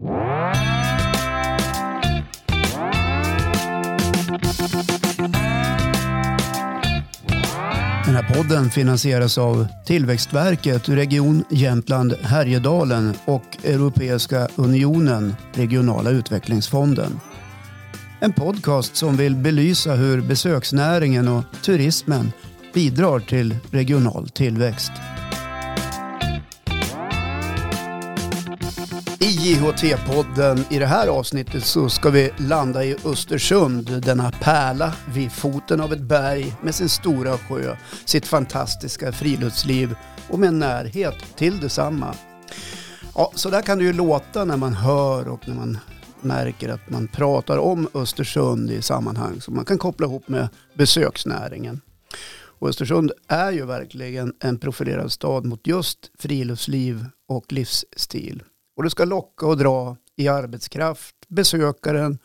Den här podden finansieras av Tillväxtverket, Region Jämtland Härjedalen och Europeiska unionen, Regionala utvecklingsfonden. En podcast som vill belysa hur besöksnäringen och turismen bidrar till regional tillväxt. I JHT-podden i det här avsnittet så ska vi landa i Östersund, denna pärla vid foten av ett berg med sin stora sjö, sitt fantastiska friluftsliv och med närhet till detsamma. Ja, så där kan det ju låta när man hör och när man märker att man pratar om Östersund i sammanhang som man kan koppla ihop med besöksnäringen. Och Östersund är ju verkligen en profilerad stad mot just friluftsliv och livsstil. Och det ska locka och dra i arbetskraft, besökaren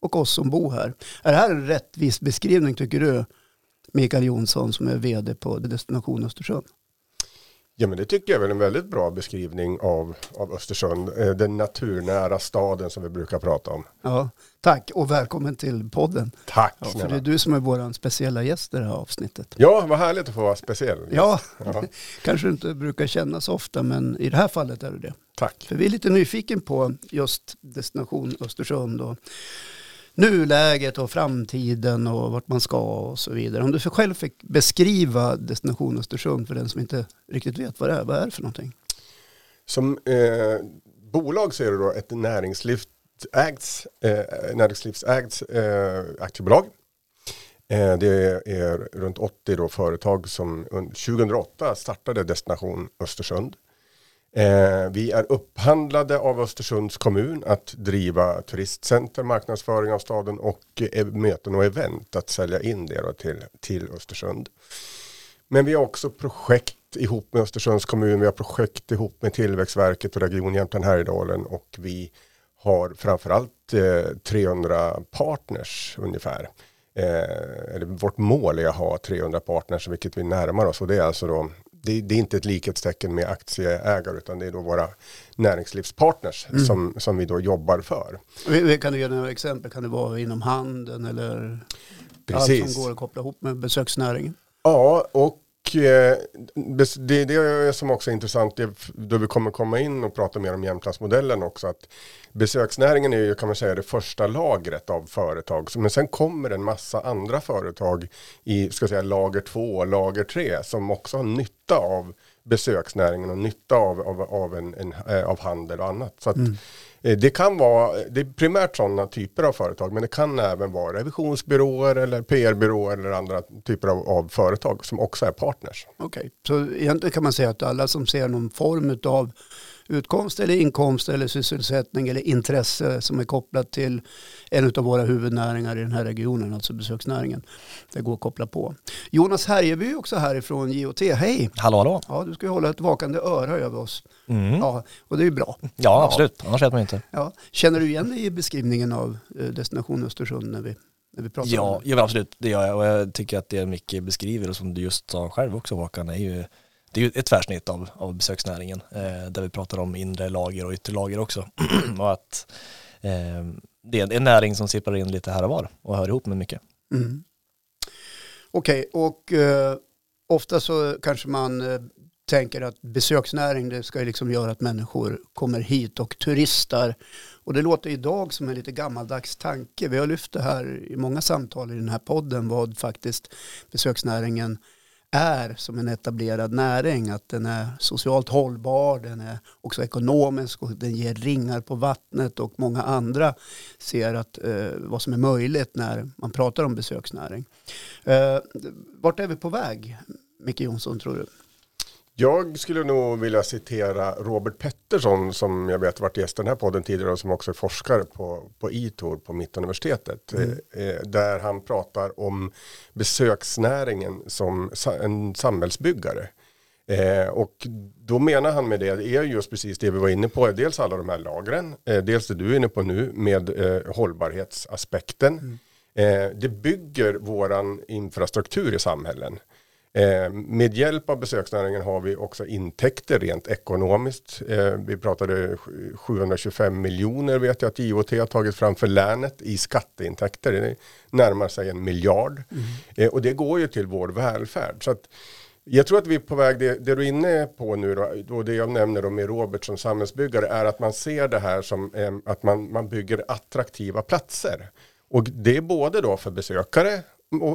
och oss som bor här. Är det här en rättvis beskrivning tycker du, Mikael Jonsson som är vd på Destination Östersund? Ja men det tycker jag är väl en väldigt bra beskrivning av, av Östersund. Eh, den naturnära staden som vi brukar prata om. Ja, tack och välkommen till podden. Tack Ja, för det är du som är vår speciella gäst i det här avsnittet. Ja, vad härligt att få vara speciell. Ja, Ja, kanske inte brukar känna så ofta men i det här fallet är du det. tack. För vi är lite nyfiken på just destination Östersund och nuläget och framtiden och vart man ska och så vidare. Om du för själv fick beskriva destination Östersund för den som inte riktigt vet vad det är, vad är det för någonting? Som eh, bolag så är det då ett näringslivsägt, eh, näringslivsägt eh, aktiebolag. Eh, det är runt 80 då företag som under 2008 startade Destination Östersund. Eh, vi är upphandlade av Östersunds kommun att driva turistcenter, marknadsföring av staden och eh, möten och event att sälja in det då till, till Östersund. Men vi har också projekt ihop med Östersunds kommun, vi har projekt ihop med Tillväxtverket och Region Jämtland Härjedalen och vi har framförallt eh, 300 partners ungefär. Eh, eller vårt mål är att ha 300 partners, vilket vi närmar oss och det är alltså då det, det är inte ett likhetstecken med aktieägare utan det är då våra näringslivspartners som, som vi då jobbar för. Kan du ge några exempel? Kan det vara inom handeln eller Precis. allt som går att koppla ihop med besöksnäringen? Ja, och Eh, det är det, det som också är intressant, det, då vi kommer komma in och prata mer om Jämtlandsmodellen också, att besöksnäringen är ju, kan man säga, det första lagret av företag. Men sen kommer en massa andra företag i, ska säga, lager två och lager tre som också har nytta av besöksnäringen och nytta av, av, av, en, en, eh, av handel och annat. Så att, mm. Eh, det kan vara, det är primärt sådana typer av företag, men det kan även vara revisionsbyråer eller PR-byråer eller andra typer av, av företag som också är partners. Okej, så egentligen kan man säga att alla som ser någon form av utkomst eller inkomst eller sysselsättning eller intresse som är kopplat till en av våra huvudnäringar i den här regionen, alltså besöksnäringen. Det går att koppla på. Jonas Härjeby är också härifrån JOT. Hej! Hallå, hallå. Ja, du ska ju hålla ett vakande öra över oss. Mm. Ja. Ja, och det är ju bra. absolut. Annars vet man inte. Ja. Känner du igen dig i beskrivningen av eh, Destination Östersund när vi, när vi pratar om Ja, det? ja, absolut. Det gör jag. Och jag tycker att det Micke beskriver, och som du just sa själv också Håkan, är ju, det är ju ett tvärsnitt av, av besöksnäringen. Eh, där vi pratar om inre lager och yttre lager också. och att eh, det är en näring som sipprar in lite här och var och hör ihop med mycket. Mm. Okej, och eh, ofta så kanske man eh, tänker att besöksnäring det ska ju liksom göra att människor kommer hit och turistar. Och det låter idag som en lite gammaldags tanke. Vi har lyft det här i många samtal i den här podden vad faktiskt besöksnäringen är som en etablerad näring. Att den är socialt hållbar, den är också ekonomisk och den ger ringar på vattnet och många andra ser att, eh, vad som är möjligt när man pratar om besöksnäring. Eh, vart är vi på väg, Micke Jonsson, tror du? Jag skulle nog vilja citera Robert Pettersson som jag vet varit gäst i den här podden tidigare och som också är forskare på, på ITOR på Mittuniversitetet. Eh, eh, där han pratar om besöksnäringen som en samhällsbyggare. Eh, och då menar han med det är just precis det vi var inne på. Dels alla de här lagren, eh, dels det du är inne på nu med eh, hållbarhetsaspekten. Eh, det bygger våran infrastruktur i samhällen. Eh, med hjälp av besöksnäringen har vi också intäkter rent ekonomiskt. Eh, vi pratade 725 miljoner vet jag att IOT har tagit fram för länet i skatteintäkter. Det närmar sig en miljard. Mm. Eh, och det går ju till vår välfärd. Så att, jag tror att vi är på väg, det, det du är inne på nu då, och det jag nämner då med Robert som samhällsbyggare är att man ser det här som eh, att man, man bygger attraktiva platser. Och det är både då för besökare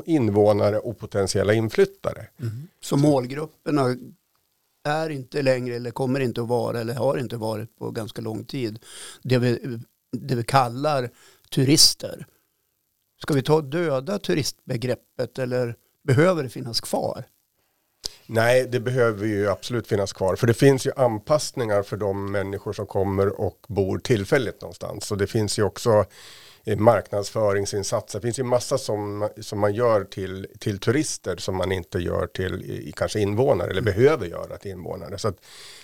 invånare och potentiella inflyttare. Mm. Så målgrupperna är inte längre eller kommer inte att vara eller har inte varit på ganska lång tid det vi, det vi kallar turister. Ska vi ta döda turistbegreppet eller behöver det finnas kvar? Nej, det behöver ju absolut finnas kvar. För det finns ju anpassningar för de människor som kommer och bor tillfälligt någonstans. Och det finns ju också marknadsföringsinsatser. Det finns ju massa som, som man gör till, till turister som man inte gör till kanske invånare eller mm. behöver göra till invånare. Så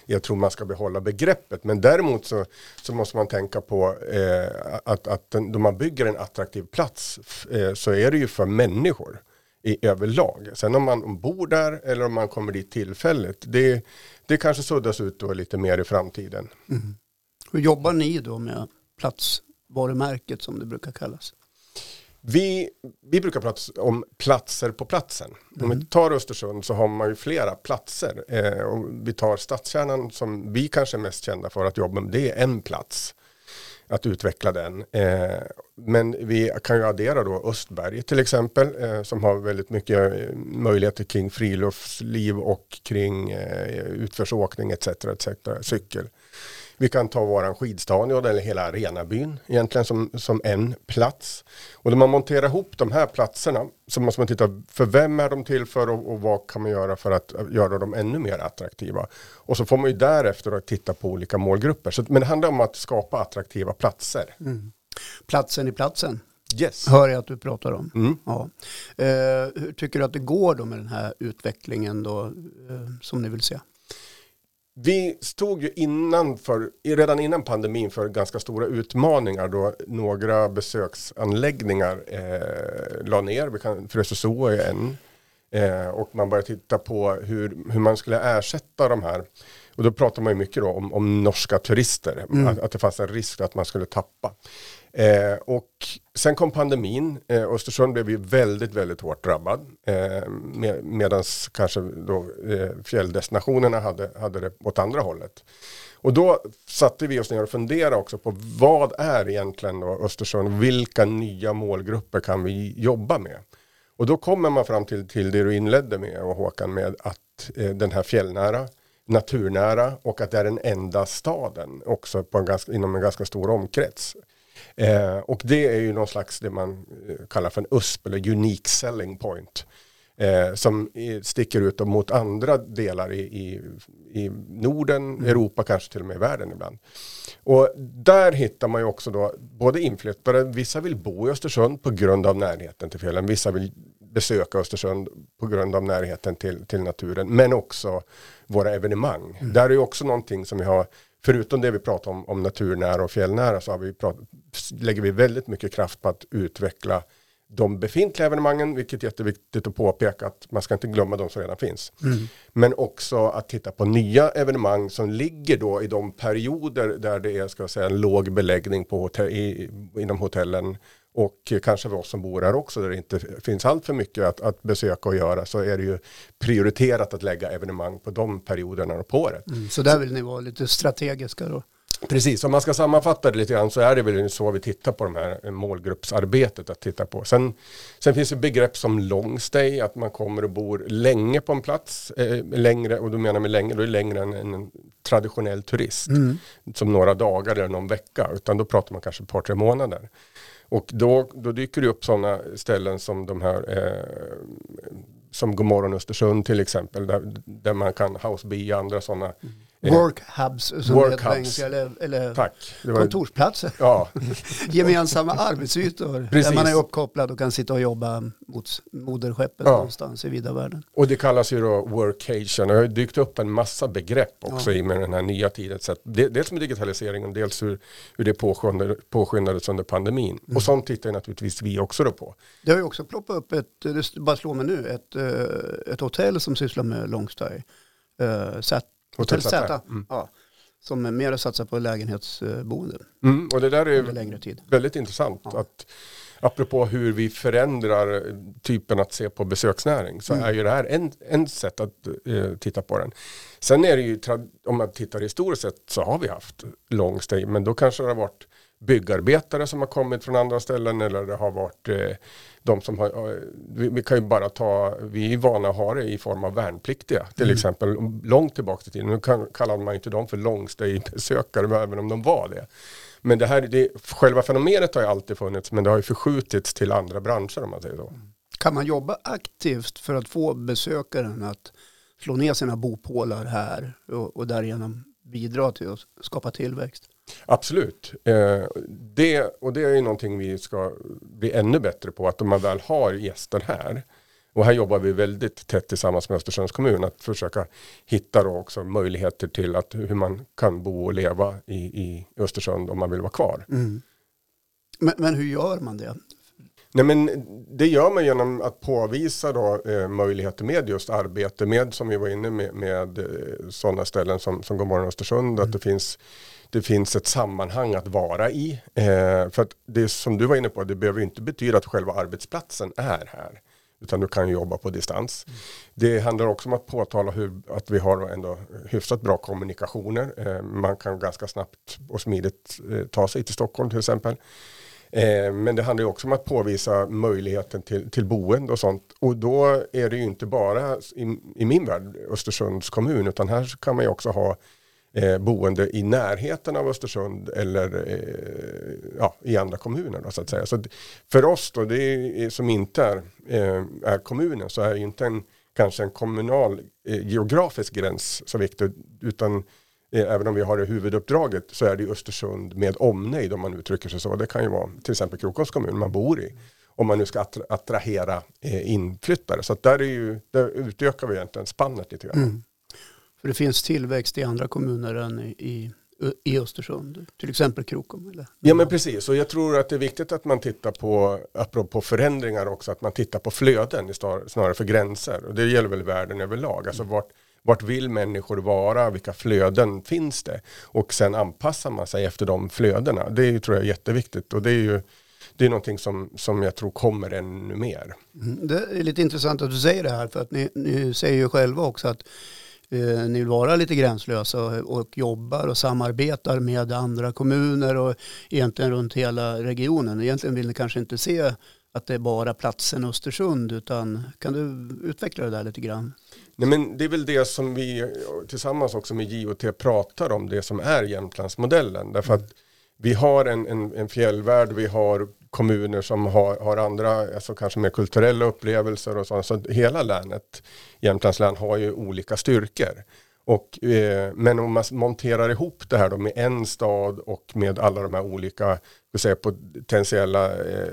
jag tror man ska behålla begreppet. Men däremot så, så måste man tänka på eh, att, att då man bygger en attraktiv plats eh, så är det ju för människor i överlag. Sen om man bor där eller om man kommer dit tillfälligt, det, det kanske suddas ut då lite mer i framtiden. Mm. Hur jobbar ni då med platsvarumärket som det brukar kallas? Vi, vi brukar prata om platser på platsen. Mm. Om vi mm. tar Östersund så har man ju flera platser. Eh, och vi tar stadskärnan som vi kanske är mest kända för att jobba med. Det är en plats att utveckla den. Eh, men vi kan ju addera då Östberg till exempel eh, som har väldigt mycket eh, möjligheter kring friluftsliv och kring eh, utförsåkning etc. etc. cykel. Vi kan ta våran skidstadion eller hela arenabyn egentligen som, som en plats. Och när man monterar ihop de här platserna så måste man titta för vem är de till för och, och vad kan man göra för att göra dem ännu mer attraktiva. Och så får man ju därefter titta på olika målgrupper. Så, men det handlar om att skapa attraktiva platser. Mm. Platsen i platsen. Yes. Hör jag att du pratar om. Mm. Ja. Eh, hur tycker du att det går då med den här utvecklingen då, eh, som ni vill se? Vi stod ju innan för, redan innan pandemin för ganska stora utmaningar då några besöksanläggningar eh, la ner. Vi kan, Frösöso är en. Eh, och man började titta på hur, hur man skulle ersätta de här. Och då pratar man ju mycket om, om norska turister. Mm. Att, att det fanns en risk att man skulle tappa. Eh, och sen kom pandemin. Eh, Östersund blev ju väldigt, väldigt hårt drabbad. Eh, med, Medan kanske då eh, fjälldestinationerna hade, hade det åt andra hållet. Och då satte vi oss ner och funderade också på vad är egentligen då Östersund? Vilka nya målgrupper kan vi jobba med? Och då kommer man fram till, till det du inledde med och Håkan med att eh, den här fjällnära naturnära och att det är den enda staden också på en ganska, inom en ganska stor omkrets. Eh, och det är ju någon slags det man eh, kallar för en USP eller unique selling point. Eh, som sticker ut mot andra delar i, i, i Norden, mm. Europa, kanske till och med i världen ibland. Och där hittar man ju också då både inflyttare, vissa vill bo i Östersund på grund av närheten till fjällen, vissa vill besöka Östersund på grund av närheten till, till naturen, men också våra evenemang. Mm. Där är ju också någonting som vi har förutom det vi pratar om, om naturnära och fjällnära så har vi pratat, lägger vi väldigt mycket kraft på att utveckla de befintliga evenemangen, vilket är jätteviktigt att påpeka att man ska inte glömma de som redan finns. Mm. Men också att titta på nya evenemang som ligger då i de perioder där det är ska säga, en låg beläggning på hotell, i, inom hotellen och kanske för oss som bor här också där det inte finns allt för mycket att, att besöka och göra så är det ju prioriterat att lägga evenemang på de perioderna på året. Mm, så där vill ni vara lite strategiska då? Precis, om man ska sammanfatta det lite grann så är det väl så vi tittar på de här målgruppsarbetet att titta på. Sen, sen finns det begrepp som long stay, att man kommer och bor länge på en plats, eh, längre, och då menar med länge, då är det längre än en traditionell turist, mm. som några dagar eller någon vecka, utan då pratar man kanske ett par, tre månader. Och då, då dyker det upp sådana ställen som de här eh, som Godmorgon Östersund till exempel, där, där man kan housebia andra sådana mm. Eh, Work hubs som work heter engelska, eller, eller Tack. Kontorsplatser. ja, Gemensamma arbetsytor Precis. där man är uppkopplad och kan sitta och jobba mot moderskeppet Ja. någonstans i vida världen. och det kallas ju då workation. Det har dykt upp en massa begrepp också Ja. i med den här nya tiden. Så dels med digitaliseringen, dels hur, hur det påskyndade, påskyndades under pandemin. Mm. Och sånt tittar naturligtvis vi också då på. Det har ju också ploppat upp ett, det bara slår mig nu, ett, eh, ett hotell som sysslar med longstay. Uh, Hotell Z, mm. ja, som mer satsar på lägenhetsboende Mm, och det där är väldigt intressant. Ja. Att, apropå hur vi förändrar typen att se på besöksnäring så Mm. är ju det här en, en sätt att eh, titta på den. Sen är det ju, om man tittar historiskt sett så har vi haft long stay men då kanske det har varit byggarbetare som har kommit från andra ställen eller det har varit eh, de som har, eh, vi, vi kan ju bara ta, vi är vana att ha det i form av värnpliktiga till Mm. exempel långt tillbaka i tiden. Nu kan, kallade man inte dem för long stay besökare även om de var det. Men det här, det, själva fenomenet har ju alltid funnits men det har ju förskjutits till andra branscher om man säger så. Kan man jobba aktivt för att få besökaren att slå ner sina bopålar här och, och därigenom bidra till att skapa tillväxt? Absolut. Eh, det, och det är ju någonting vi ska bli ännu bättre på att om man väl har gäster här och här jobbar vi väldigt tätt tillsammans med Östersunds kommun att försöka hitta då också möjligheter till att hur man kan bo och leva i, i Östersund om man vill vara kvar. Men, men hur gör man det? Nej men det gör man genom att påvisa då, eh, möjligheter med just arbete med som vi var inne med, med eh, sådana ställen som, som Godmorgon Östersund. Att det finns, det finns ett sammanhang att vara i. Eh, för att det som du var inne på, det behöver inte betyda att själva arbetsplatsen är här. Utan du kan jobba på distans. Det handlar också om att påtala hur, att vi har ändå hyfsat bra kommunikationer. Eh, man kan ganska snabbt och smidigt eh, ta sig till Stockholm till exempel. Eh, men det handlar också om att påvisa möjligheten till, till boende och sånt. Och då är det ju inte bara i, i min värld Östersunds kommun utan här kan man ju också ha eh, boende i närheten av Östersund eller eh, ja, i andra kommuner. Då, så att säga. Så för oss då, det är, eh, som inte är, eh, är kommunen så är ju inte en, kanske en kommunal eh, geografisk gräns så viktig utan Eh, Även om vi har det huvuduppdraget så är det Östersund med omnejd om man uttrycker sig så. Det kan ju vara till exempel Krokoms kommun man bor i. Om man nu ska attrahera eh, inflyttare. Så att där, är ju, där utökar vi egentligen spannet lite grann. Mm. För det finns tillväxt i andra kommuner än i, i, Östersund. Till exempel Krokom. Eller? Ja men precis och jag tror att det är viktigt att man tittar på, apropå förändringar också, att man tittar på flöden snarare för gränser. Och det gäller väl världen överlag. Alltså vart, vart vill människor vara, vilka flöden finns det? Och sen anpassar man sig efter de flödena. Det är tror jag är jätteviktigt och det är ju det är någonting som, som jag tror kommer ännu mer. Mm. Det är lite intressant att du säger det här för att ni, ni säger ju själva också att ni vill vara lite gränslösa och, jobbar och samarbetar med andra kommuner och egentligen runt hela regionen. Egentligen vill ni kanske inte se att det är bara platsen Östersund utan kan du utveckla det där lite grann? Nej, men det är väl det som vi tillsammans också med JOT pratar om, det som är Jämtlandsmodellen. Därför att vi har en, en, en fjällvärld, vi har kommuner som har, har andra, alltså kanske mer kulturella upplevelser och sånt. Så hela länet, Jämtlands län, har ju olika styrkor. Och, eh, men om man monterar ihop det här då med en stad och med alla de här olika säga, potentiella eh,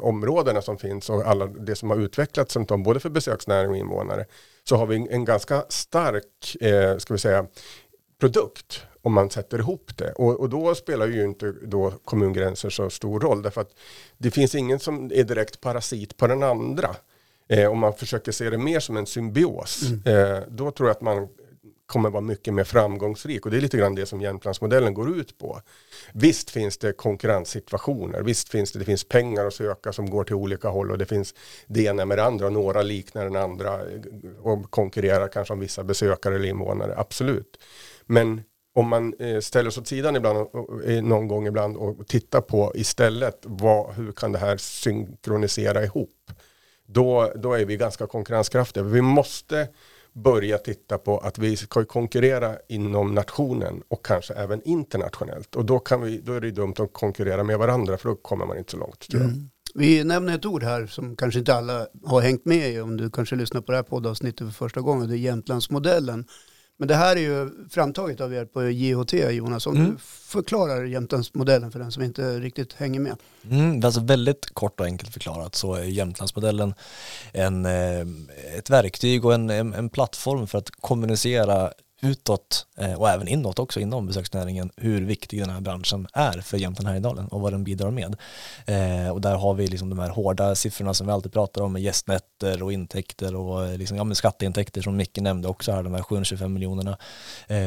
områdena som finns och alla det som har utvecklats runt om, både för besöksnäring och invånare, så har vi en, en ganska stark, eh, ska vi säga, produkt om man sätter ihop det. Och, och då spelar ju inte då kommungränser så stor roll därför att det finns ingen som är direkt parasit på den andra. Eh, om man försöker se det mer som en symbios, eh, då tror jag att man kommer vara mycket mer framgångsrik och det är lite grann det som Jämtlandsmodellen går ut på. Visst finns det konkurrenssituationer, visst finns det, det finns pengar att söka som går till olika håll och det finns det ena med det andra och några liknar den andra eh, och konkurrerar kanske om vissa besökare eller invånare, absolut. Men om man eh, ställer sig åt sidan ibland, och, eh, någon gång ibland och tittar på istället vad, hur kan det här synkronisera ihop? Då, då är vi ganska konkurrenskraftiga. Vi måste börja titta på att vi ska konkurrera inom nationen och kanske även internationellt. Och då, kan vi, då är det dumt att konkurrera med varandra för då kommer man inte så långt. Tror jag. Mm. Vi nämner ett ord här som kanske inte alla har hängt med i om du kanske lyssnar på det här poddavsnittet för första gången. Det är Jämtlandsmodellen. Men det här är ju framtaget av er på JHT Jonas. Om Mm. du förklarar Jämtlandsmodellen för den som inte riktigt hänger med. Mm, alltså väldigt kort och enkelt förklarat så är Jämtlandsmodellen en, eh, ett verktyg och en, en, en plattform för att kommunicera utåt eh, och även inåt också inom besöksnäringen hur viktig den här branschen är för Jämtland Härjedalen och vad den bidrar med. Eh, och där har vi liksom de här hårda siffrorna som vi alltid pratar om med gästnätter och intäkter och eh, liksom, ja, med skatteintäkter som Micke nämnde också här, de här 725 miljonerna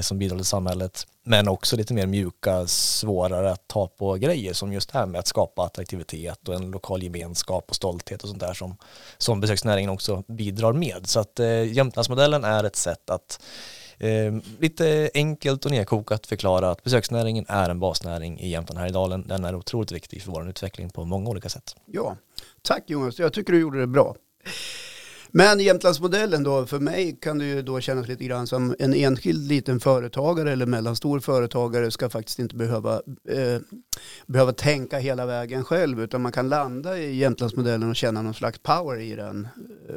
som bidrar till samhället. Men också lite mer mjuka, svårare att ta på grejer som just det här med att skapa attraktivitet och en lokal gemenskap och stolthet och sånt där som, som besöksnäringen också bidrar med. Så att eh, Jämtlandsmodellen är ett sätt att Eh, lite enkelt och nedkokat förklara att besöksnäringen är en basnäring i Jämtland Härjedalen. Den är otroligt viktig för vår utveckling på många olika sätt. Ja, tack Jonas. Jag tycker du gjorde det bra. Men Jämtlandsmodellen då, för mig kan det ju då kännas lite grann som en enskild liten företagare eller mellanstor företagare ska faktiskt inte behöva, eh, behöva tänka hela vägen själv utan man kan landa i Jämtlandsmodellen och känna någon slags power i den. Eh,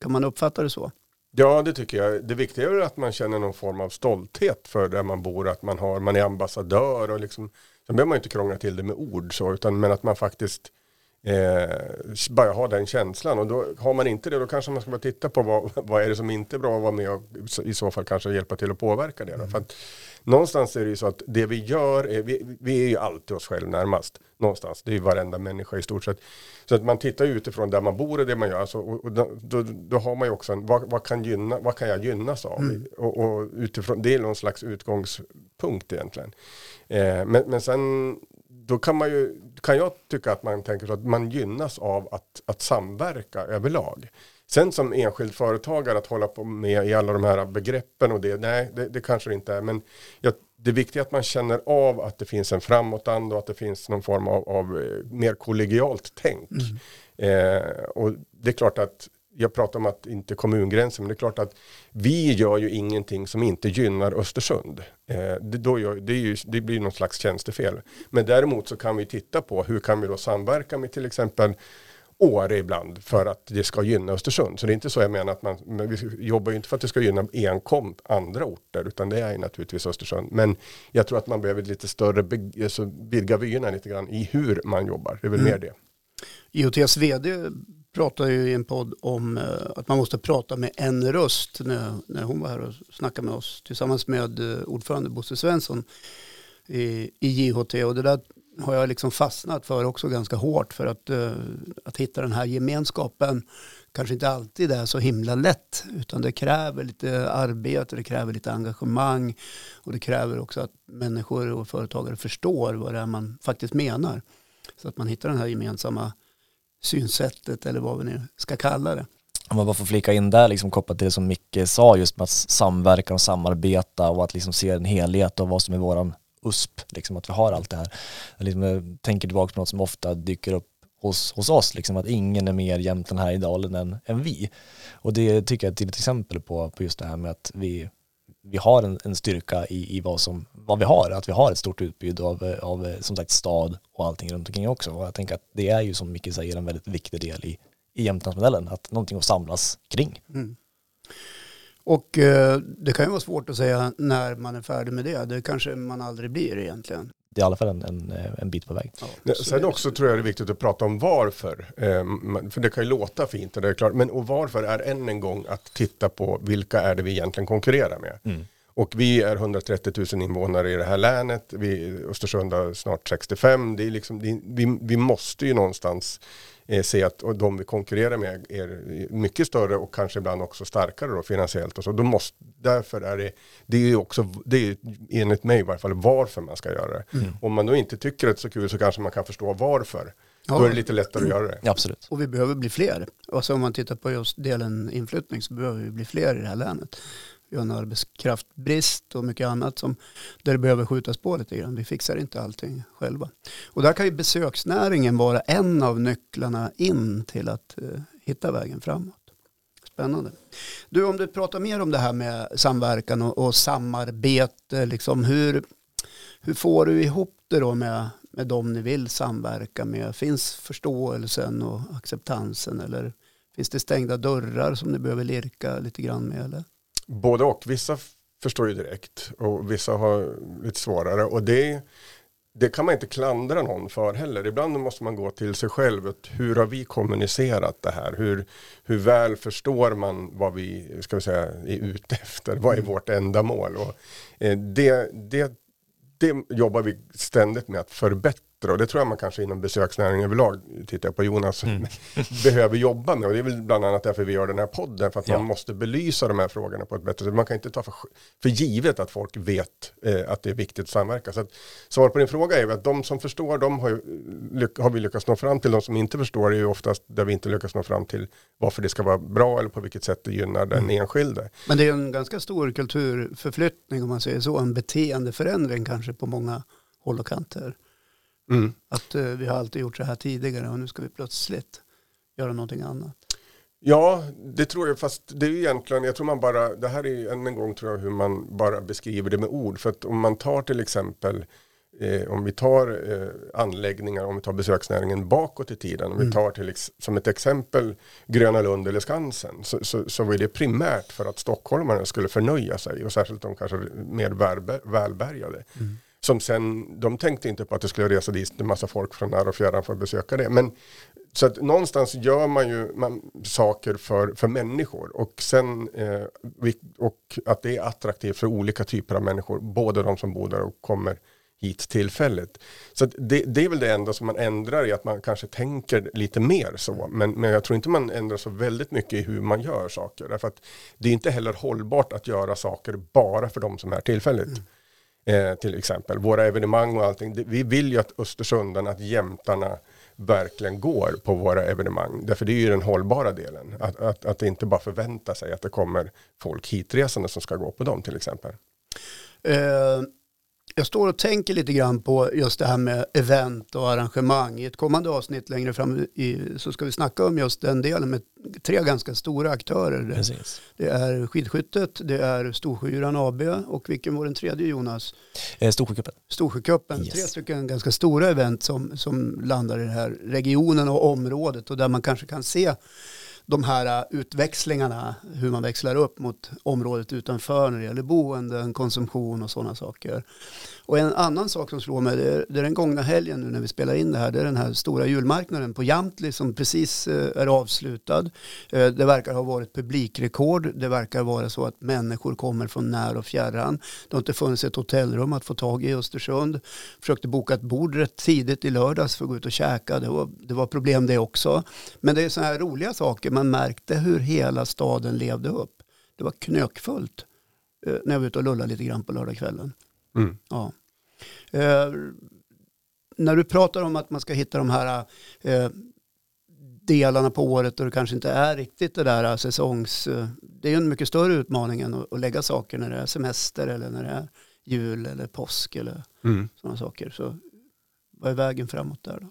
kan man uppfatta det så? Ja, det tycker jag. Det viktiga är väl att man känner någon form av stolthet för där man bor, att man, har, man är ambassadör och liksom, sen behöver man ju inte krångla till det med ord så, utan men att man faktiskt eh, bara har den känslan och då har man inte det då kanske man ska bara titta på vad, vad är det som inte är bra och vara med och i så fall kanske hjälpa till att påverka det. Då. För att, någonstans är det ju så att det vi gör, är, vi, vi är ju alltid oss själva närmast. Någonstans, det är ju varenda människa i stort sett. Så att man tittar utifrån där man bor och det man gör. Alltså, och, och då, då, då har man ju också en, vad, vad, kan gynna, vad kan jag gynnas av? Mm. Och, och utifrån, det är någon slags utgångspunkt egentligen. Eh, men, men sen då kan man ju, kan jag tycka att man tänker så att man gynnas av att, att samverka överlag. Sen som enskild företagare att hålla på med i alla de här begreppen och det, nej det, det kanske det inte är. Men jag, det viktiga är att man känner av att det finns en framåtanda och att det finns någon form av, av eh, mer kollegialt tänk. Eh, och det är klart att jag pratar om att inte kommungränsen, men det är klart att vi gör ju ingenting som inte gynnar Östersund. Eh, det, då gör, det, ju, det blir någon slags tjänstefel. Men däremot så kan vi titta på hur kan vi då samverka med till exempel Åre ibland för att det ska gynna Östersund. Så det är inte så jag menar att man, men vi jobbar ju inte för att det ska gynna enkom andra orter, utan det är ju naturligtvis Östersund. Men jag tror att man behöver lite större, alltså vidga vyerna lite grann i hur man jobbar. Det är väl Mm. mer det. IOTs vd pratar ju i en podd om eh, att man måste prata med en röst när, när hon var här och snackade med oss tillsammans med eh, ordförande Bosse Svensson i, i JHT och det där har jag liksom fastnat för också ganska hårt för att, eh, att hitta den här gemenskapen kanske inte alltid är så himla lätt utan det kräver lite arbete, det kräver lite engagemang och det kräver också att människor och företagare förstår vad det är man faktiskt menar. Så att man hittar den här gemensamma synsättet eller vad vi nu ska kalla det. Om man bara får flika in där, liksom kopplat till det som Micke sa, just med att samverka och samarbeta och att liksom se en helhet och vad som är våran USP, liksom att vi har allt det här. Jag liksom, jag tänker tillbaka på något som ofta dyker upp hos, hos oss, liksom att ingen är mer jämt den här i dalen än, än vi. Och det tycker jag är ett till exempel på, på just det här med att vi, vi har en, en styrka i, i vad, som, vad vi har, att vi har ett stort utbud av, av som sagt stad och allting runt omkring också. Och jag tänker att det är ju som Micke säger en väldigt viktig del i, i Jämtlandsmodellen, att någonting att samlas kring. Mm. Och eh, det kan ju vara svårt att säga när man är färdig med det. Det kanske man aldrig blir egentligen. Det är i alla fall en, en, en bit på väg. Ja, Sen också tror jag det är viktigt att prata om varför. Eh, man- för det kan ju låta fint och det är klart. Men och varför är än en gång att titta på vilka är det vi egentligen konkurrerar med. Mm. Och vi är 130 000 invånare i det här länet. Vi, Östersund har snart 65. Det är liksom, det, vi, vi måste ju någonstans eh, se att och de vi konkurrerar med är mycket större och kanske ibland också starkare då, finansiellt. Och så. Då måste, därför är det, det är också, det är enligt mig i varje fall varför man ska göra det. Om man då inte tycker att det är så kul så kanske man kan förstå varför. Ja. Då är det lite lättare att göra det. Ja, absolut. Och vi behöver bli fler. Och så om man tittar på just delen inflyttning så behöver vi bli fler i det här länet. Vi har en arbetskraftbrist och mycket annat som, där det behöver skjutas på lite grann. Vi fixar inte allting själva. Och där kan ju besöksnäringen vara en av nycklarna in till att eh, hitta vägen framåt. Spännande. Du, om du pratar mer om det här med samverkan och, och samarbete, liksom hur, hur får du ihop det då med, med dem ni vill samverka med? Finns förståelsen och acceptansen eller finns det stängda dörrar som ni behöver lirka lite grann med? Eller? Både och. Vissa förstår ju direkt och vissa har lite svårare. Och det, det kan man inte klandra någon för heller. Ibland måste man gå till sig själv. Hur har vi kommunicerat det här? Hur, hur väl förstår man vad vi ska vi säga, är ute efter? Vad är vårt ändamål? Och, eh, det, det, det jobbar vi ständigt med att förbättra bättre och det tror jag man kanske inom besöksnäringen överlag, tittar jag på Jonas, mm. behöver jobba med och det är väl bland annat därför vi gör den här podden för att ja. man måste belysa de här frågorna på ett bättre sätt. Man kan inte ta för, för givet att folk vet eh, att det är viktigt att samverka. Så att, svar på din fråga är att de som förstår, de har, har vi lyckats nå fram till. De som inte förstår är ju oftast där vi inte lyckas nå fram till varför det ska vara bra eller på vilket sätt det gynnar den mm. enskilde. Men det är en ganska stor kulturförflyttning om man säger så, en beteendeförändring kanske på många håll och kanter. Mm. Att uh, vi har alltid gjort så här tidigare och nu ska vi plötsligt göra någonting annat. Ja, det tror jag, fast det är egentligen, jag tror man bara, det här är än en gång tror jag hur man bara beskriver det med ord. För att om man tar till exempel, eh, om vi tar eh, anläggningar, om vi tar besöksnäringen bakåt i tiden, om mm. vi tar till som ett exempel Gröna Lund eller Skansen, så, så, så var det primärt för att stockholmarna skulle förnöja sig och särskilt de kanske mer välbärgade. Mm som sen, de tänkte inte på att det skulle resa dit en massa folk från nära och fjärran för att besöka det. Men så att någonstans gör man ju man, saker för, för människor och sen eh, och att det är attraktivt för olika typer av människor, både de som bor där och kommer hit tillfälligt. Så det, det, är väl det enda som man ändrar i att man kanske tänker lite mer så. Men, men jag tror inte man ändrar så väldigt mycket i hur man gör saker. Därför att det är inte heller hållbart att göra saker bara för de som är tillfälligt. Mm. Eh, till exempel. Våra evenemang och allting. Vi vill ju att Östersundarna, att jämtarna verkligen går på våra evenemang. Därför det är ju den hållbara delen. Att, att, att inte bara förvänta sig att det kommer folk hitresande som ska gå på dem till exempel. Uh jag står och tänker lite grann på just det här med event och arrangemang. I ett kommande avsnitt längre fram i, så ska vi snacka om just den delen med tre ganska stora aktörer. Precis. Det är skidskyttet, det är Storsjöyran AB och vilken var den tredje Jonas? Eh, Storsjöcupen. Storsjöcupen, yes. tre stycken ganska stora event som, som landar i den här regionen och området och där man kanske kan se de här äh, utväxlingarna, hur man växlar upp mot området utanför när det gäller boenden, konsumtion och sådana saker. Och en annan sak som slår mig, det är, det är den gångna helgen nu när vi spelar in det här, det är den här stora julmarknaden på Jamtli som precis äh, är avslutad. Äh, det verkar ha varit publikrekord, det verkar vara så att människor kommer från när och fjärran. Det har inte funnits ett hotellrum att få tag i i Östersund. Försökte boka ett bord rätt tidigt i lördags för att gå ut och käka, det var, det var problem det också. Men det är sådana här roliga saker, man märkte hur hela staden levde upp. Det var knökfullt eh, när jag var ute och lullade lite grann på lördagskvällen. Mm. Ja. Eh, när du pratar om att man ska hitta de här eh, delarna på året och det kanske inte är riktigt det där säsongs... Eh, det är en mycket större utmaning än att, att lägga saker när det är semester eller när det är jul eller påsk eller mm. sådana saker. Så vad är vägen framåt där då?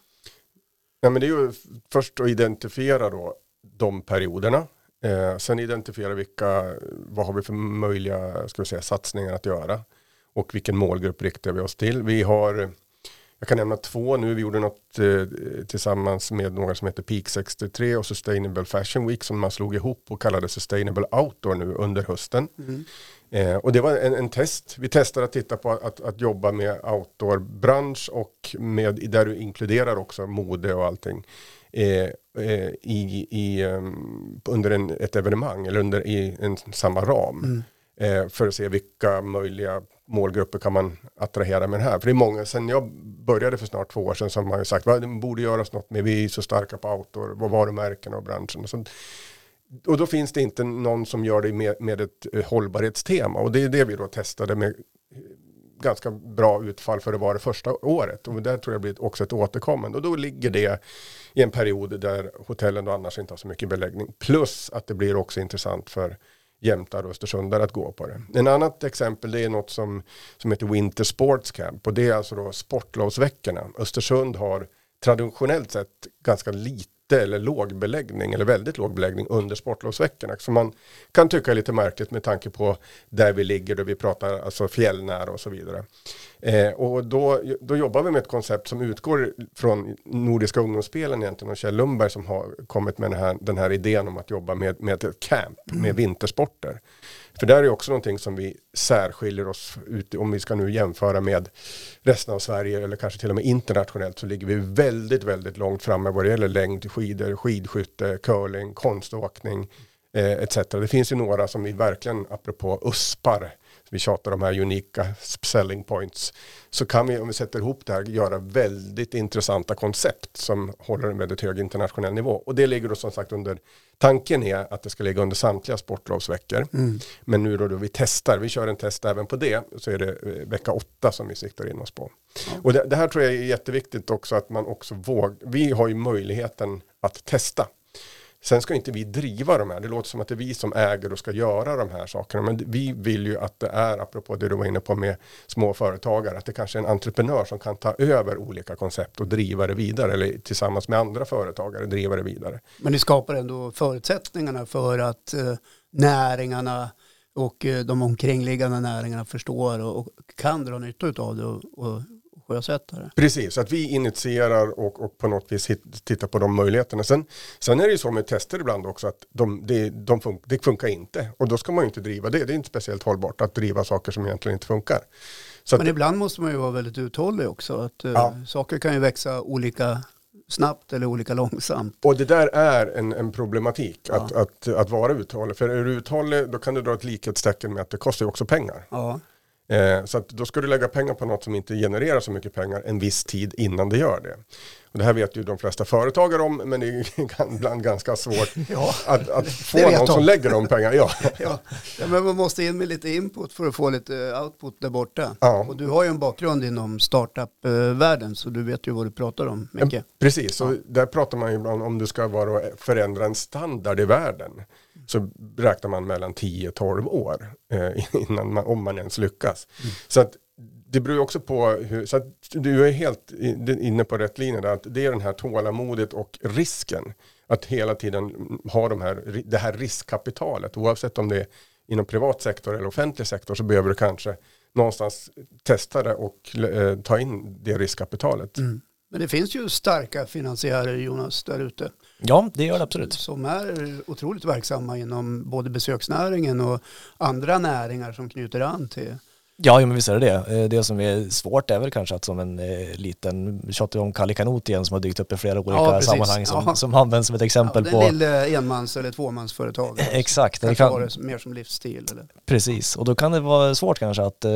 Ja, men det är ju först att identifiera då de perioderna. Eh, sen identifiera vilka, vad har vi för möjliga ska vi säga, satsningar att göra. Och vilken målgrupp riktar vi oss till. Vi har, jag kan nämna två nu, vi gjorde något eh, tillsammans med några som heter Peak 63 och Sustainable Fashion Week som man slog ihop och kallade Sustainable Outdoor nu under hösten. Mm. Eh, och det var en, en, test. Vi testade att titta på att, att jobba med outdoor-bransch och med, där du inkluderar också mode och allting. Eh, eh, i, i, um, under en, ett evenemang eller under i en samma ram. Mm. Eh, för att se vilka möjliga målgrupper kan man attrahera med det här. För det är många, sen jag började för snart två år sedan som har sagt att det borde göras något med, vi är så starka på outdoor, vad varumärken och branschen. Och, så, och då finns det inte någon som gör det med, med ett eh, hållbarhetstema och det är det vi då testade med eh, ganska bra utfall för det var det första året. Och där tror jag blir också ett återkommande. Och då ligger det i en period där hotellen då annars inte har så mycket beläggning. Plus att det blir också intressant för jämtar och östersundare att gå på det. En annat exempel det är något som, som heter Winter Sports Camp. Och det är alltså då sportlovsveckorna. Östersund har traditionellt sett ganska lite lite eller låg beläggning eller väldigt låg beläggning under sportlovsveckorna. Som man kan tycka är lite märkligt med tanke på där vi ligger, då vi pratar alltså fjällnära och så vidare. Eh, och då, då jobbar vi med ett koncept som utgår från Nordiska ungdomsspelen egentligen och Kjell Lundberg som har kommit med den här, den här idén om att jobba med, med ett camp, med vintersporter. För där är också någonting som vi särskiljer oss ut, om vi ska nu jämföra med resten av Sverige eller kanske till och med internationellt så ligger vi väldigt, väldigt långt framme vad det gäller längd, skidor, skidskytte, curling, konståkning etc. Det finns ju några som vi verkligen, apropå USPar, vi tjatar om de här unika selling points, så kan vi om vi sätter ihop det här göra väldigt intressanta koncept som håller en väldigt hög internationell nivå. Och det ligger då som sagt under, tanken är att det ska ligga under samtliga sportlovsveckor. Mm. Men nu då, då vi testar, vi kör en test även på det, så är det eh, vecka åtta som vi siktar in oss på. Mm. Och det, det, här tror jag är jätteviktigt också att man också vågar, vi har ju möjligheten att testa. Sen ska inte vi driva de här, det låter som att det är vi som äger och ska göra de här sakerna. Men vi vill ju att det är, apropå det du var inne på med småföretagare, att det kanske är en entreprenör som kan ta över olika koncept och driva det vidare. Eller tillsammans med andra företagare driva det vidare. Men ni skapar ändå förutsättningarna för att eh, näringarna och eh, de omkringliggande näringarna förstår och, och kan dra nytta av det och, och sjösättare. Precis, att vi initierar och, och på något vis hit, tittar på de möjligheterna. Sen, sen är det ju så med tester ibland också att de, det, de fun det funkar inte. Och då ska man ju inte driva det. Det är inte speciellt hållbart att driva saker som egentligen inte funkar. Så Men att, ibland måste man ju vara väldigt uthållig också. Att, eh, ja. Saker kan ju växa olika snabbt eller olika långsamt. Och det där är en, en problematik, ja. att, att, att vara uthållig. För är du uthållig då kan du dra ett likhetstecken med att det kostar ju också pengar. Ja. Eh, så då ska du lägga pengar på något som inte genererar så mycket pengar en viss tid innan det gör det. Och det här vet ju de flesta företagare om, men det är ibland ganska svårt ja, att, att få någon de. som lägger de pengarna. Ja. ja. Ja, men man måste in med lite input för att få lite output där borta. Ja. Och du har ju en bakgrund inom startup-världen, så du vet ju vad du pratar om mycket. Precis, och där pratar man ju ibland om du ska vara förändra en standard i världen så räknar man mellan 10-12 år eh, innan man, om man ens lyckas. Mm. Så att det beror också på hur, så att du är helt inne på rätt linje där, att det är den här tålamodet och risken. Att hela tiden ha de här, det här riskkapitalet, oavsett om det är inom privat sektor eller offentlig sektor så behöver du kanske någonstans testa det och eh, ta in det riskkapitalet. Mm. Men det finns ju starka finansiärer Jonas där ute. Ja, det gör det absolut. Som är otroligt verksamma inom både besöksnäringen och andra näringar som knyter an till Ja, men visst är det det. Eh, det som är svårt är väl kanske att som en eh, liten, vi tjatar om Kalle Kanot igen som har dykt upp i flera olika ja, sammanhang som, ja. som används som ett exempel ja, på... Den lilla enmans eller tvåmansföretag. Exakt. Kanske det kan... det mer som livsstil. Eller? Precis, och då kan det vara svårt kanske att eh,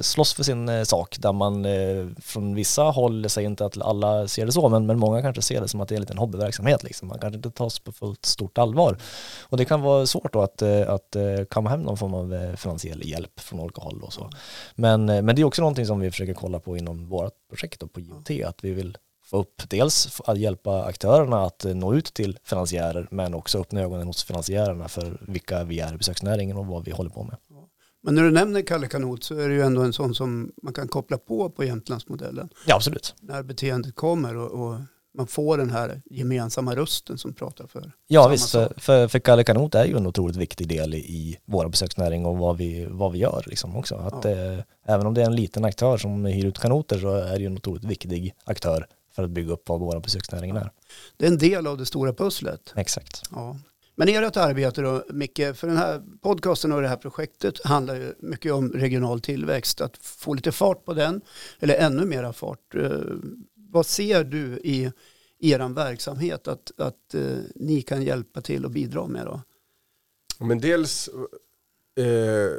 slåss för sin eh, sak där man eh, från vissa håll säger inte att alla ser det så, men, men många kanske ser det som att det är en liten hobbyverksamhet liksom. Man kanske inte tas på fullt stort allvar. Och det kan vara svårt då att, eh, att kamma hem någon form av finansiell hjälp från olika håll och så. Men, eh, men det är också någonting som vi försöker kolla på inom vårt projekt och på IoT, att vi vill få upp dels att hjälpa aktörerna att eh, nå ut till finansiärer men också öppna ögonen hos finansiärerna för vilka vi är i besöksnäringen och vad vi håller på med. Men när du nämner Kalle Kanot så är det ju ändå en sån som man kan koppla på på Jämtlandsmodellen. Ja, absolut. När beteendet kommer och, och man får den här gemensamma rösten som pratar för Ja visst, för, för, för Kalle Kanot är ju en otroligt viktig del i, i vår besöksnäring och vad vi, vad vi gör liksom också. Att, ja. eh, även om det är en liten aktör som hyr ut kanoter så är det ju en otroligt viktig aktör för att bygga upp vad vår besöksnäring är. Det är en del av det stora pusslet. Exakt. Ja. Men ert arbete då, Micke, för den här podcasten och det här projektet handlar ju mycket om regional tillväxt, att få lite fart på den, eller ännu mera fart. Vad ser du i er verksamhet att, att eh, ni kan hjälpa till och bidra med då? Men dels eh,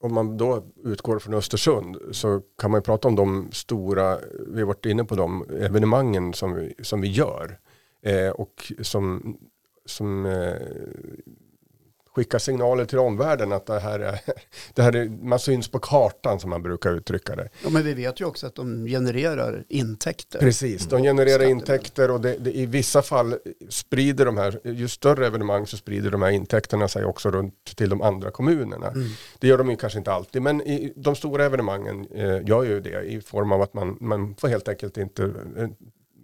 om man då utgår från Östersund så kan man ju prata om de stora, vi har varit inne på de evenemangen som vi, som vi gör eh, och som, som eh, skicka signaler till omvärlden att det här är, det här är, man syns på kartan som man brukar uttrycka det. Ja men vi vet ju också att de genererar intäkter. Precis, de genererar intäkter och det, det, i vissa fall sprider de här, ju större evenemang så sprider de här intäkterna sig också runt till de andra kommunerna. Mm. Det gör de ju kanske inte alltid men i, de stora evenemangen eh, gör ju det i form av att man, man får helt enkelt inte,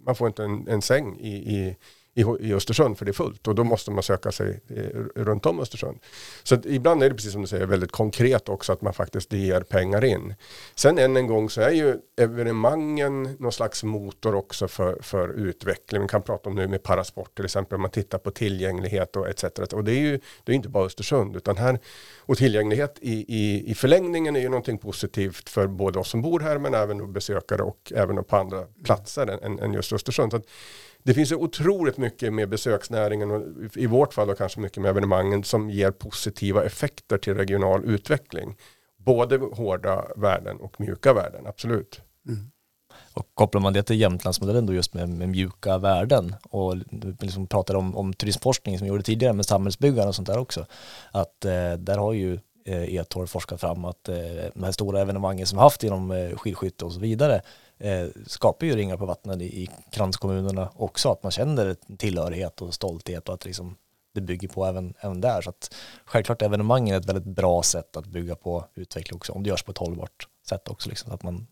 man får inte en, en säng i, i i, i Östersund för det är fullt och då måste man söka sig eh, runt om Östersund. Så att ibland är det precis som du säger väldigt konkret också att man faktiskt ger pengar in. Sen än en gång så är ju evenemangen någon slags motor också för, för utveckling. Vi kan prata om nu med parasport till exempel om man tittar på tillgänglighet och etc. Och det är ju det är inte bara Östersund utan här och tillgänglighet i, i, i förlängningen är ju någonting positivt för både oss som bor här men även besökare och även på andra platser än, än just Östersund. Så det finns ju otroligt mycket med besöksnäringen och i vårt fall och kanske mycket med evenemangen som ger positiva effekter till regional utveckling. Både hårda värden och mjuka värden, absolut. Mm. Och kopplar man det till Jämtlandsmodellen då just med, med mjuka värden och liksom pratar om, om turismforskning som vi gjorde tidigare med samhällsbyggande och sånt där också. Att eh, där har ju eh, E12 forskat fram att eh, de här stora evenemangen som haft inom eh, skidskytte och så vidare eh, skapar ju ringar på vattnet i, i kranskommunerna också, att man känner tillhörighet och stolthet och att liksom det bygger på även, även där. Så att självklart är ett väldigt bra sätt att bygga på utveckling också, om det görs på ett hållbart sätt också, liksom, så att man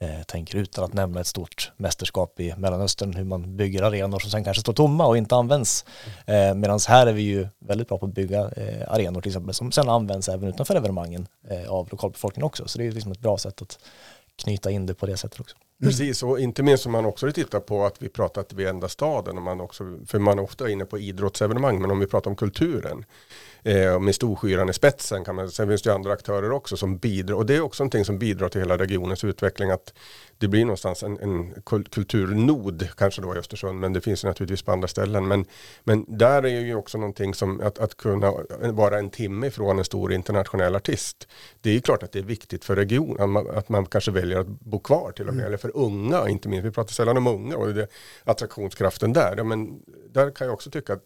eh, tänker utan att nämna ett stort mästerskap i Mellanöstern, hur man bygger arenor som sen kanske står tomma och inte används. Eh, Medan här är vi ju väldigt bra på att bygga eh, arenor till exempel, som sen används även utanför evenemangen eh, av lokalbefolkningen också. Så det är liksom ett bra sätt att knyta in det på det sättet också. Mm. Precis, och inte minst om man också tittar på att vi pratar att vi är enda staden, och man också, för man är ofta inne på idrottsevenemang, men om vi pratar om kulturen, eh, med Storskyran i spetsen kan man, sen finns det ju andra aktörer också som bidrar, och det är också någonting som bidrar till hela regionens utveckling, att det blir någonstans en, en kulturnod, kanske då i Östersund, men det finns naturligtvis på andra ställen. Men, men där är ju också någonting som att, att kunna vara en timme ifrån en stor internationell artist. Det är ju klart att det är viktigt för regionen, att man, att man kanske väljer att bo kvar till och med, mm. eller för unga, inte minst, vi pratar sällan om unga och det, attraktionskraften där. Ja, men där kan jag också tycka att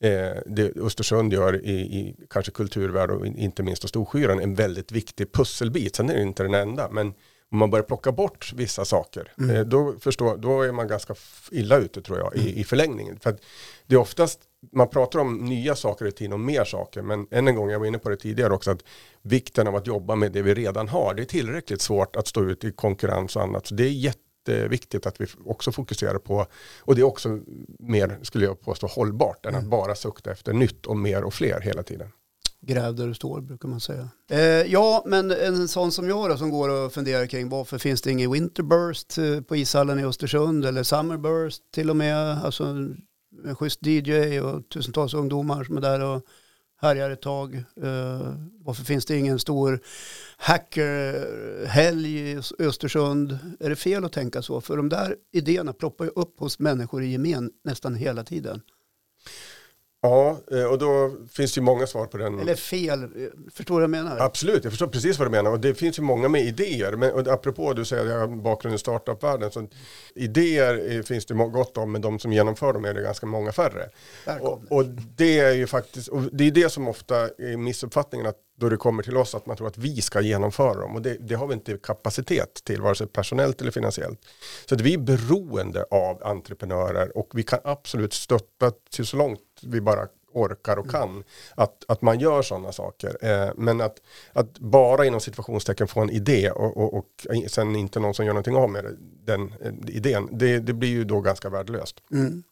eh, det Östersund gör i, i kanske kulturvärld och inte minst Storskyran en väldigt viktig pusselbit. Sen är det inte den enda, men om man börjar plocka bort vissa saker, mm. eh, då, förstår, då är man ganska illa ute tror jag i, i förlängningen. För det är oftast, man pratar om nya saker i tiden och mer saker, men än en gång, jag var inne på det tidigare också, att vikten av att jobba med det vi redan har, det är tillräckligt svårt att stå ut i konkurrens och annat. Så det är jätteviktigt att vi också fokuserar på, och det är också mer, skulle jag påstå, hållbart än att mm. bara sukta efter nytt och mer och fler hela tiden. Gräv där du står brukar man säga. Eh, ja, men en sån som jag då som går och funderar kring varför finns det ingen Winterburst eh, på ishallen i Östersund eller Summerburst till och med. Alltså en schysst DJ och tusentals ungdomar som är där och härjar ett tag. Uh, varför finns det ingen stor hackerhelg i Östersund? Är det fel att tänka så? För de där idéerna ploppar ju upp hos människor i gemen nästan hela tiden. Ja, eh, och då finns det ju många svar på den. Eller fel, förstår du vad jag menar? Absolut, jag förstår precis vad du menar. Och det finns ju många med idéer. Men och apropå du säger att jag har bakgrund i startupvärlden. Så idéer finns det gott om, men de som genomför dem är det ganska många färre. Och, och, det är ju faktiskt, och det är det som ofta är missuppfattningen att då det kommer till oss att man tror att vi ska genomföra dem. Och det, det har vi inte kapacitet till, vare sig personellt eller finansiellt. Så att vi är beroende av entreprenörer och vi kan absolut stötta till så långt vi bara orkar och kan. Mm. Att, att man gör sådana saker. Eh, men att, att bara inom situationstecken få en idé och, och, och sen inte någon som gör någonting av med den eh, idén. Det, det blir ju då ganska värdelöst. Mm.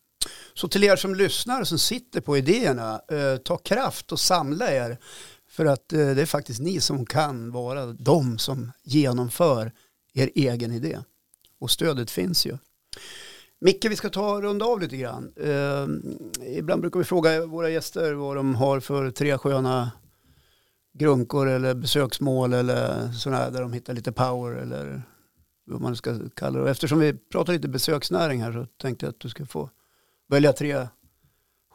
Så till er som lyssnar som sitter på idéerna, eh, ta kraft och samla er. För att eh, det är faktiskt ni som kan vara de som genomför er egen idé. Och stödet finns ju. Micke, vi ska ta och runda av lite grann. Eh, ibland brukar vi fråga våra gäster vad de har för tre sköna grunkor eller besöksmål eller sådana där de hittar lite power eller vad man ska kalla det. eftersom vi pratar lite besöksnäring här så tänkte jag att du ska få välja tre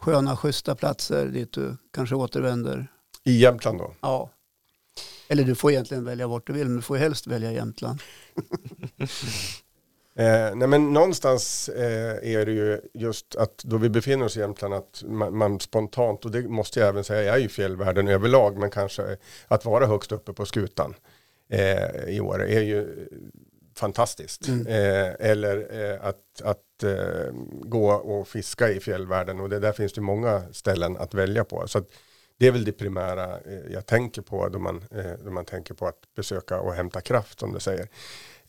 sköna, schyssta platser dit du kanske återvänder. I Jämtland då? Ja. Eller du får egentligen välja vart du vill, men du får helst välja Jämtland. Eh, nej men någonstans eh, är det ju just att då vi befinner oss i Jämtland att man, man, spontant, och det måste jag även säga, jag är ju fjällvärlden överlag, men kanske att vara högst uppe på skutan eh, i år är ju fantastiskt. Mm. Eh, eller eh, att, att eh, gå och fiska i fjällvärlden och det, där finns det många ställen att välja på. Så att, det är väl det primära jag tänker på då man, då man tänker på att besöka och hämta kraft som du säger.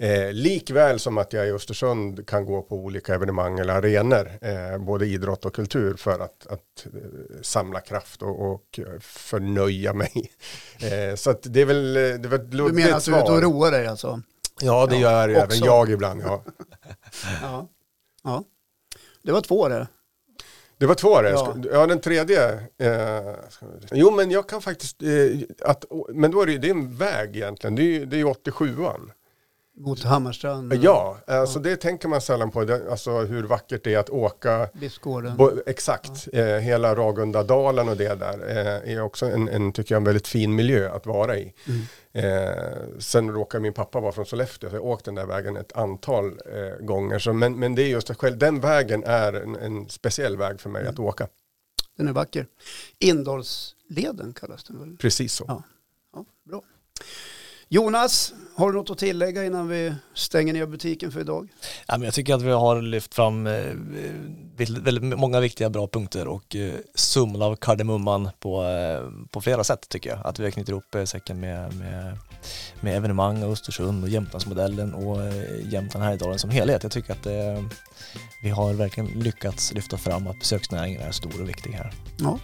Eh, likväl som att jag i Östersund kan gå på olika evenemang eller arenor, eh, både idrott och kultur för att, att eh, samla kraft och, och förnöja mig. Eh, så att det är väl, det var ett Du menar att du är ute och roar dig alltså? Ja, det Ja, gör även jag ibland. Ja. Ja. ja. Det var två det. Det var två det. Ja. Ja, den tredje. Eh, jo, men jag kan faktiskt, eh, att, men då är det, det är en väg egentligen. Det är ju det är ju 87an. Mot Hammarstrand. Ja, alltså det tänker man sällan på. Det, alltså hur vackert det är att åka Bispgården. Bo, exakt, eh, hela Ragundadalen och det där eh, är också en, en, tycker jag, en väldigt fin miljö att vara i. Mm. Eh, sen råkar min pappa vara från Sollefteå, så jag har åkt den där vägen ett antal eh, gånger. Så, men, men det är just själv, den vägen är en, en speciell väg för mig Mm. att åka. Den är vacker. Indalsleden kallas den väl? Precis så. Ja. Ja, bra. Jonas, har du något att tillägga innan vi stänger ner butiken för idag? Ja, men jag tycker att vi har lyft fram eh, väldigt, många viktiga bra punkter och eh, summan av kardemumman på, eh, på flera sätt tycker jag. Att vi har knutit ihop säcken med, med, med evenemang och Östersund och Jämtlandsmodellen och Jämtland Härjedalen som helhet. Jag tycker att eh, vi har verkligen lyckats lyfta fram att besöksnäringen är stor och viktig här. Ja.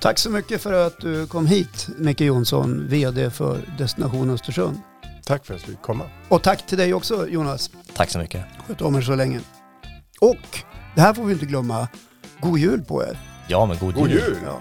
Tack så mycket för att du kom hit, Micke Jonsson, VD för Destination Östersund. Tack för att vi fick komma. Och tack till dig också, Jonas. Tack så mycket. Sköt om er så länge. Och, det här får vi inte glömma, god jul på er. Ja, men god, God jul! Ja.